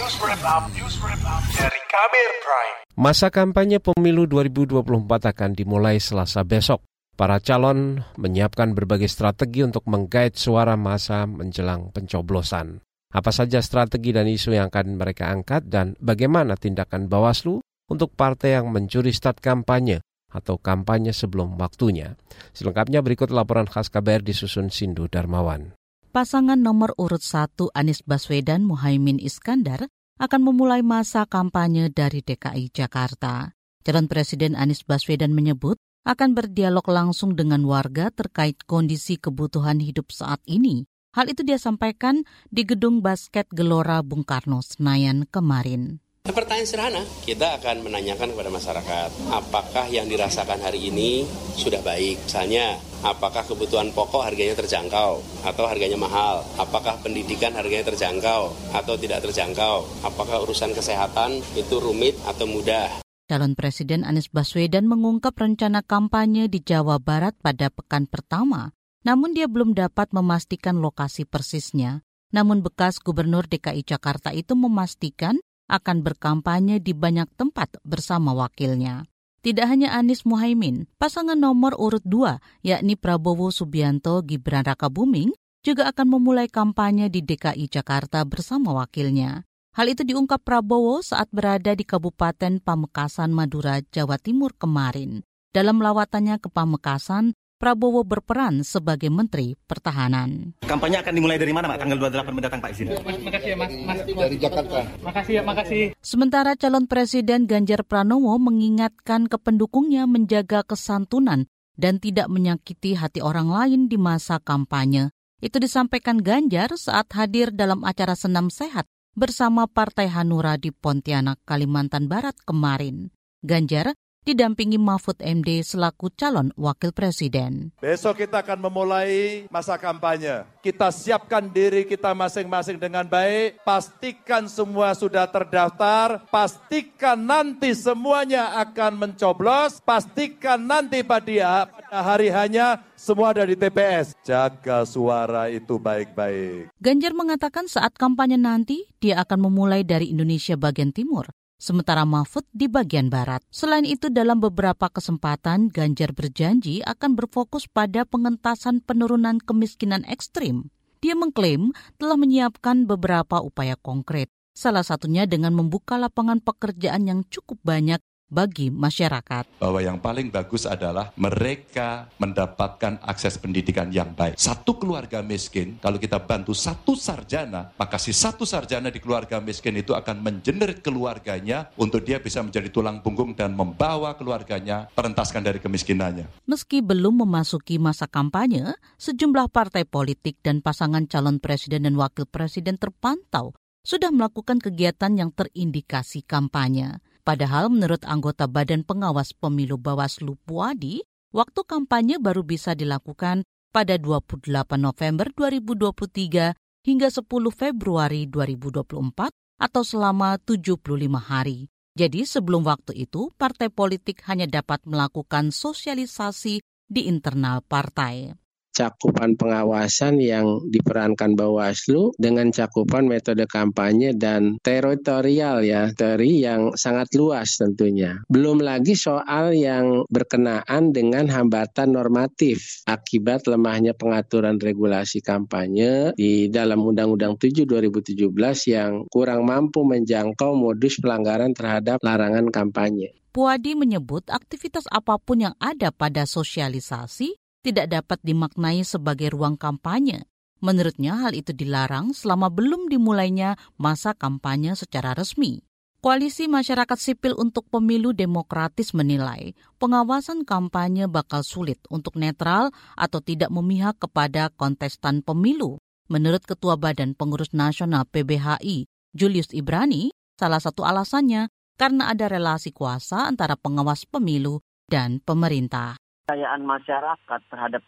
News Wrap Up, News Wrap Up dari Kabir Prime. Masa kampanye pemilu 2024 akan dimulai Selasa besok. Para calon menyiapkan berbagai strategi untuk menggait suara masa menjelang pencoblosan. Apa saja strategi dan isu yang akan mereka angkat dan bagaimana tindakan Bawaslu untuk partai yang mencuri start kampanye atau kampanye sebelum waktunya. Selengkapnya berikut laporan khas KBR disusun Sindu Darmawan. Pasangan nomor urut 1 Anies Baswedan Muhaimin Iskandar akan memulai masa kampanye dari DKI Jakarta. Calon Presiden Anies Baswedan menyebut akan berdialog langsung dengan warga terkait kondisi kebutuhan hidup saat ini. Hal itu dia sampaikan di Gedung Basket Gelora Bung Karno, Senayan kemarin. Pertanyaan sederhana, kita akan menanyakan kepada masyarakat, apakah yang dirasakan hari ini sudah baik? Misalnya, apakah kebutuhan pokok harganya terjangkau atau harganya mahal? Apakah pendidikan harganya terjangkau atau tidak terjangkau? Apakah urusan kesehatan itu rumit atau mudah? Calon Presiden Anies Baswedan mengungkap rencana kampanye di Jawa Barat pada pekan pertama, namun dia belum dapat memastikan lokasi persisnya. Namun bekas Gubernur DKI Jakarta itu memastikan akan berkampanye di banyak tempat bersama wakilnya. Tidak hanya Anies Muhaimin, pasangan nomor urut dua, yakni Prabowo Subianto Gibran Raka Buming, juga akan memulai kampanye di DKI Jakarta bersama wakilnya. Hal itu diungkap Prabowo saat berada di Kabupaten Pamekasan, Madura, Jawa Timur kemarin. Dalam lawatannya ke Pamekasan, Prabowo berperan sebagai Menteri Pertahanan. Kampanye akan dimulai dari mana, Pak? Tanggal 28 mendatang, Pak Izin. Makasih ya, Mas. Mas. Dari Jakarta. Makasih ya, makasih. Sementara calon Presiden Ganjar Pranowo mengingatkan ke pendukungnya menjaga kesantunan dan tidak menyakiti hati orang lain di masa kampanye. Itu disampaikan Ganjar saat hadir dalam acara Senam Sehat bersama Partai Hanura di Pontianak, Kalimantan Barat kemarin. Ganjar didampingi Mahfud MD selaku calon wakil presiden. Besok kita akan memulai masa kampanye. Kita siapkan diri kita masing-masing dengan baik, pastikan semua sudah terdaftar, pastikan nanti semuanya akan mencoblos, pastikan nanti pada hari hanya semua ada di TPS. Jaga suara itu baik-baik. Ganjar mengatakan saat kampanye nanti, dia akan memulai dari Indonesia bagian timur sementara Mahfud di bagian barat. Selain itu, dalam beberapa kesempatan, Ganjar berjanji akan berfokus pada pengentasan penurunan kemiskinan ekstrim. Dia mengklaim telah menyiapkan beberapa upaya konkret, salah satunya dengan membuka lapangan pekerjaan yang cukup banyak bagi masyarakat. Bahwa yang paling bagus adalah mereka mendapatkan akses pendidikan yang baik. Satu keluarga miskin, kalau kita bantu satu sarjana, maka si satu sarjana di keluarga miskin itu akan mengenerate keluarganya untuk dia bisa menjadi tulang punggung dan membawa keluarganya perentaskan dari kemiskinannya. Meski belum memasuki masa kampanye, sejumlah partai politik dan pasangan calon presiden dan wakil presiden terpantau sudah melakukan kegiatan yang terindikasi kampanye. Padahal menurut anggota Badan Pengawas Pemilu Bawaslu Puadi, waktu kampanye baru bisa dilakukan pada 28 November 2023 hingga 10 Februari 2024 atau selama 75 hari. Jadi sebelum waktu itu, partai politik hanya dapat melakukan sosialisasi di internal partai cakupan pengawasan yang diperankan Bawaslu dengan cakupan metode kampanye dan teritorial ya, teri yang sangat luas tentunya. Belum lagi soal yang berkenaan dengan hambatan normatif akibat lemahnya pengaturan regulasi kampanye di dalam Undang-Undang 7 2017 yang kurang mampu menjangkau modus pelanggaran terhadap larangan kampanye. Puadi menyebut aktivitas apa pun yang ada pada sosialisasi tidak dapat dimaknai sebagai ruang kampanye. Menurutnya hal itu dilarang selama belum dimulainya masa kampanye secara resmi. Koalisi Masyarakat Sipil untuk Pemilu Demokratis menilai pengawasan kampanye bakal sulit untuk netral atau tidak memihak kepada kontestan pemilu. Menurut Ketua Badan Pengurus Nasional PBHI, Julius Ibrani, salah satu alasannya karena ada relasi kuasa antara pengawas pemilu dan pemerintah kepercayaan masyarakat terhadap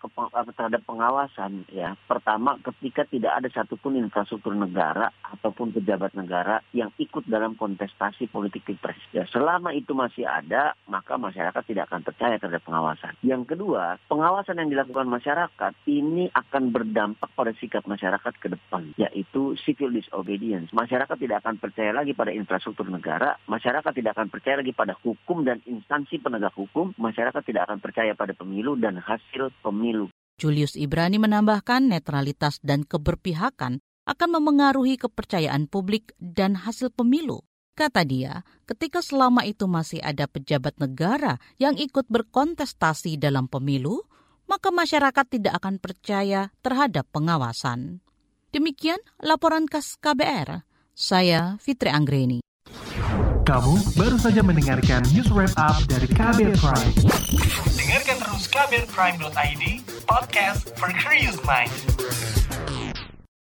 terhadap pengawasan ya. Pertama ketika tidak ada satupun infrastruktur negara ataupun pejabat negara yang ikut dalam kontestasi politik pilpres. Ya selama itu masih ada maka masyarakat tidak akan percaya terhadap pengawasan. Yang kedua pengawasan yang dilakukan masyarakat ini akan berdampak pada sikap masyarakat ke depan yaitu civil disobedience. Masyarakat tidak akan percaya lagi pada infrastruktur negara masyarakat tidak akan percaya lagi pada hukum dan instansi penegak hukum masyarakat tidak akan percaya pada pemilu dan hasil pemilu. Julius Ibrani menambahkan netralitas dan keberpihakan akan memengaruhi kepercayaan publik dan hasil pemilu. Kata dia, ketika selama itu masih ada pejabat negara yang ikut berkontestasi dalam pemilu, maka masyarakat tidak akan percaya terhadap pengawasan. Demikian laporan khas KBR. Saya Fitri Anggreni. Kamu baru saja mendengarkan news wrap up dari KBR Prime. Dengarkan terus kbrprime.id, podcast for curious mind.